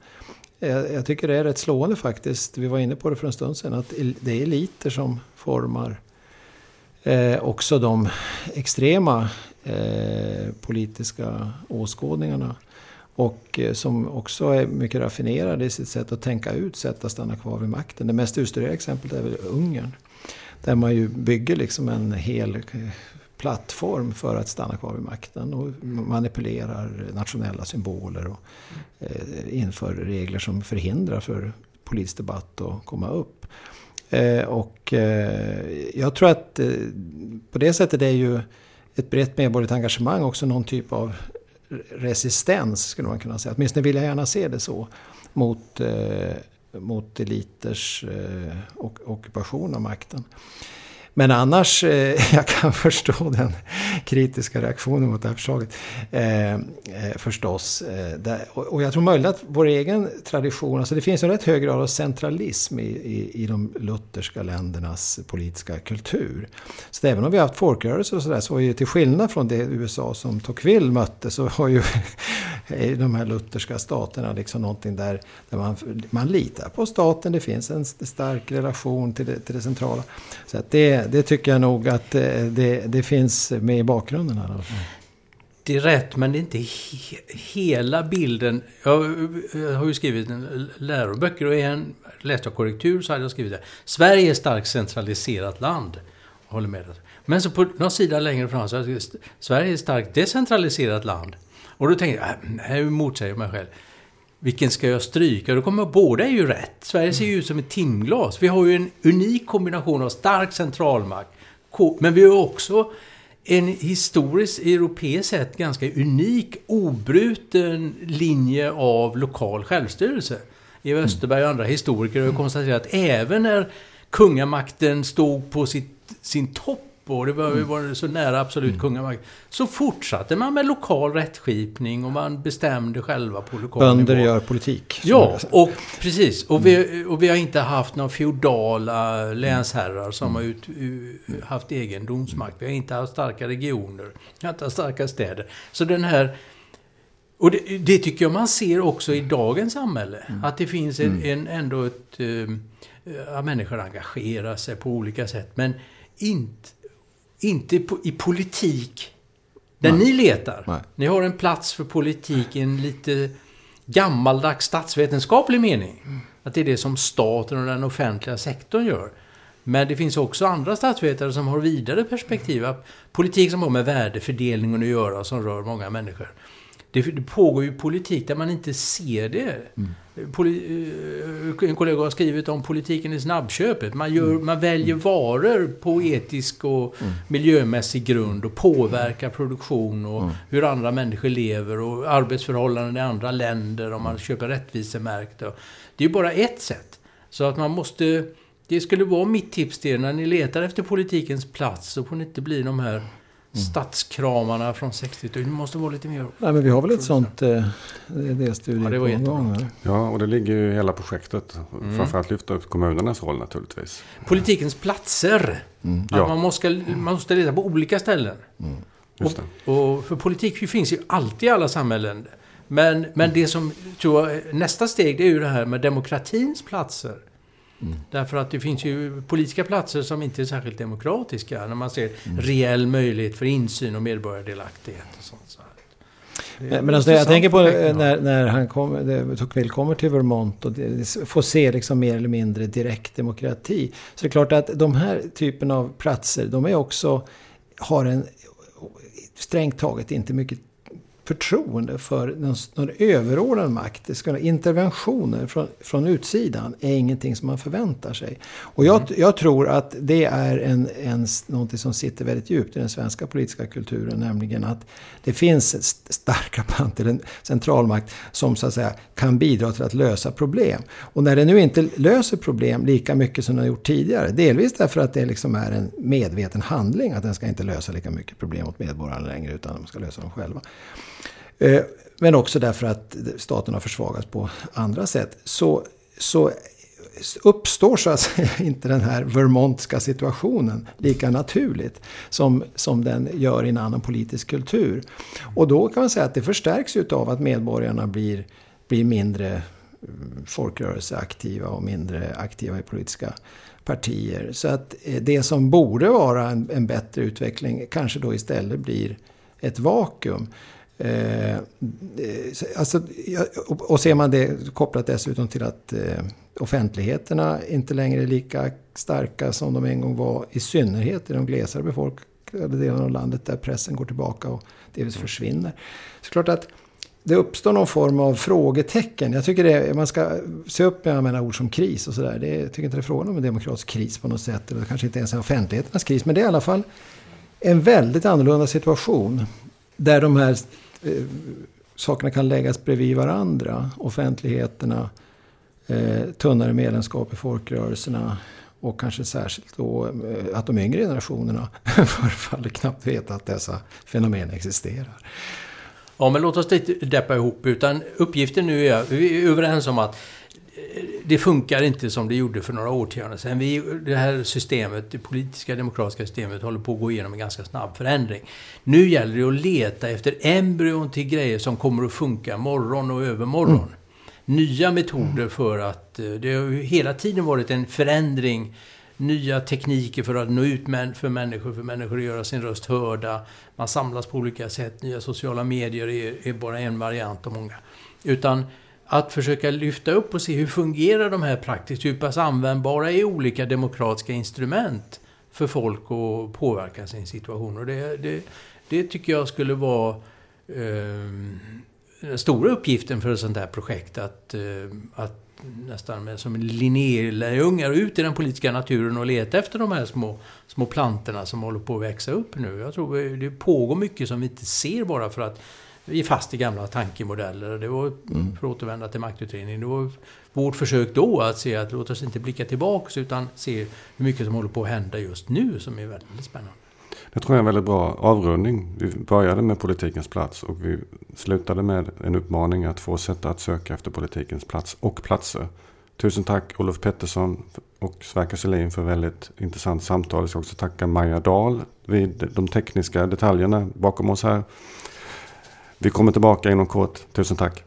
Speaker 2: Jag, jag tycker det är rätt slående faktiskt. Vi var inne på det för en stund sedan. Att det är eliter som formar eh, också de extrema eh, politiska åskådningarna. Och eh, som också är mycket raffinerade i sitt sätt att tänka ut sätt att stanna kvar vid makten. Det mest utstuderade exemplet är väl Ungern. Där man ju bygger liksom en hel eh, plattform för att stanna kvar vid makten. Och manipulerar nationella symboler och eh, inför regler som förhindrar för politisk debatt att komma upp. Och jag tror att på det sättet är ju ett brett medborgerligt engagemang också någon typ av resistens skulle man kunna säga. Åtminstone vill jag gärna se det så. Mot, eh, mot eliters eh, ockupation av makten. Men annars, eh, jag kan förstå den kritiska reaktionen mot det här förslaget. Eh, eh förstås. Eh, där, och jag tror möjligt att vår egen tradition, alltså det finns en rätt hög grad av centralism i, i, i de lutherska ländernas politiska kultur. Så även om vi har haft folkrörelser och sådär, så har ju till skillnad från det USA som Tocqueville mötte, så har ju de här lutherska staterna liksom någonting där, där man, man litar på staten, det finns en stark relation till det, till det centrala. Så att det det, tycker jag nog att eh, det, det finns med i bakgrunden här.
Speaker 3: Det är rätt, men det är inte he hela bilden. Jag, jag, har ju skrivit en läroböcker och en läste jag korrektur så hade jag skrivit det. Sverige är ett starkt centraliserat land. Jag håller med. Men så på någon sida längre fram så har jag skrivit Sverige är ett starkt decentraliserat land. Och då tänkte jag, nej, här motsäger jag mig själv. Vilken ska jag stryka? Då kommer båda är ju rätt. Sverige ser ju ut som ett timglas. Vi har ju en unik kombination av stark centralmakt. Men vi har också en historiskt, europeiskt sett, ganska unik, obruten linje av lokal självstyrelse. Eva mm. Österberg och andra historiker har konstaterat att även när kungamakten stod på sitt, sin topp och det var, mm. var så nära absolut mm. kungamakt. Så fortsatte man med lokal rättskipning och man bestämde själva på lokal
Speaker 2: Bönder nivå. gör politik.
Speaker 3: Ja, och precis. Och vi, mm. och vi har inte haft några feodala länsherrar som mm. har ut, haft egendomsmakt. Vi har inte haft starka regioner. Vi har inte haft starka städer. Så den här... Och det, det tycker jag man ser också i dagens samhälle. Mm. Att det finns en, en ändå ett... Äh, människor engagerar sig på olika sätt. Men inte inte i politik där Nej. ni letar. Nej. Ni har en plats för politik i en lite gammaldags statsvetenskaplig mening. Att det är det som staten och den offentliga sektorn gör. Men det finns också andra statsvetare som har vidare perspektiv. Politik som har med värdefördelningen att göra, som rör många människor. Det, det pågår ju politik där man inte ser det. Mm. Poli, eh, en kollega har skrivit om politiken i snabbköpet. Man, gör, mm. man väljer mm. varor på etisk och mm. miljömässig grund och påverkar produktion och mm. hur andra människor lever och arbetsförhållanden i andra länder om man mm. köper rättvisemärkt. Det är ju bara ett sätt. Så att man måste... Det skulle vara mitt tips till er när ni letar efter politikens plats så får ni inte bli de här. Stadskramarna från 60-talet. Det måste vara lite mer...
Speaker 2: Nej, men vi har väl ett sånt eh, delstudie ja, det var på gång.
Speaker 1: Ja, och det ligger ju i hela projektet. Mm. Framförallt lyfta upp kommunernas roll naturligtvis.
Speaker 3: Politikens platser. Mm. Ja. Man, måste, man måste leta på olika ställen. Mm. Och, och, för politik finns ju alltid i alla samhällen. Men, men det som tror jag, nästa steg det är ju det här med demokratins platser. Mm. Därför att det finns ju politiska platser som inte är särskilt demokratiska. När man ser mm. reell möjlighet för insyn och medborgardelaktighet. Och sånt.
Speaker 2: Men, men alltså, jag tänker på när, när han kom, Tocqueville kommer till Vermont och får se liksom mer eller mindre direktdemokrati. Så det är klart att de här typen av platser, de är också, har en strängt taget inte mycket förtroende för någon, någon överordnad makt. Det ska, interventioner från, från utsidan är ingenting som man förväntar sig. Och jag, mm. jag tror att det är en, en, någonting som sitter väldigt djupt i den svenska politiska kulturen. Nämligen att det finns starka band till en centralmakt som så att säga kan bidra till att lösa problem. Och när det nu inte löser problem lika mycket som det har gjort tidigare. Delvis därför att det liksom är en medveten handling. Att den ska inte lösa lika mycket problem åt medborgarna längre utan de ska lösa dem själva. Eh, men också därför att staten har försvagats på andra sätt. Så, så uppstår så att säga inte den här Vermontska situationen lika naturligt som, som den gör i en annan politisk kultur. Och då kan man säga att det förstärks av att medborgarna blir, blir mindre mm, folkrörelseaktiva och mindre aktiva i politiska partier. Så att eh, det som borde vara en, en bättre utveckling kanske då istället blir ett vakuum. Eh, eh, alltså, och ser man det kopplat dessutom till att eh, offentligheterna inte längre är lika starka som de en gång var. I synnerhet i de glesare befolkade delarna av landet där pressen går tillbaka och delvis försvinner. Så klart att det uppstår någon form av frågetecken. Jag tycker det, man ska se upp med använda ord som kris och sådär. Jag tycker inte det är frågan om en demokratisk kris på något sätt. Eller kanske inte ens en offentligheternas kris. Men det är i alla fall en väldigt annorlunda situation. Där de här eh, sakerna kan läggas bredvid varandra. Offentligheterna, eh, tunnare medlemskap i folkrörelserna och kanske särskilt då eh, att de yngre generationerna förefaller knappt veta att dessa fenomen existerar.
Speaker 3: Ja, men låt oss inte deppa ihop. Utan uppgiften nu är, vi är överens om att det funkar inte som det gjorde för några årtionden sedan. Vi, det här systemet, det politiska demokratiska systemet, håller på att gå igenom en ganska snabb förändring. Nu gäller det att leta efter embryon till grejer som kommer att funka morgon och övermorgon. Mm. Nya metoder för att... Eh, det har ju hela tiden varit en förändring. Nya tekniker för att nå ut för människor, för människor att göra sin röst hörda. Man samlas på olika sätt. Nya sociala medier är, är bara en variant av många. Utan att försöka lyfta upp och se hur fungerar de här praktiskt, hur pass användbara är olika demokratiska instrument för folk att påverka sin situation. Och det, det, det tycker jag skulle vara eh, den stora uppgiften för ett sånt här projekt. Att, eh, att nästan med, som Linné-lärjungar ut i den politiska naturen och leta efter de här små, små plantorna som håller på att växa upp nu. Jag tror det pågår mycket som vi inte ser bara för att vi är fast i gamla tankemodeller. Det var, mm. för att återvända till maktutredningen, det var vårt försök då att se att låt oss inte blicka tillbaks utan se hur mycket som håller på att hända just nu som är väldigt spännande.
Speaker 1: Det tror jag är en väldigt bra avrundning. Vi började med politikens plats och vi slutade med en uppmaning att fortsätta att söka efter politikens plats och platser. Tusen tack Olof Pettersson och Sverker Selin för väldigt intressant samtal. Jag ska också tacka Maja Dahl vid de tekniska detaljerna bakom oss här. Vi kommer tillbaka inom kort. Tusen tack.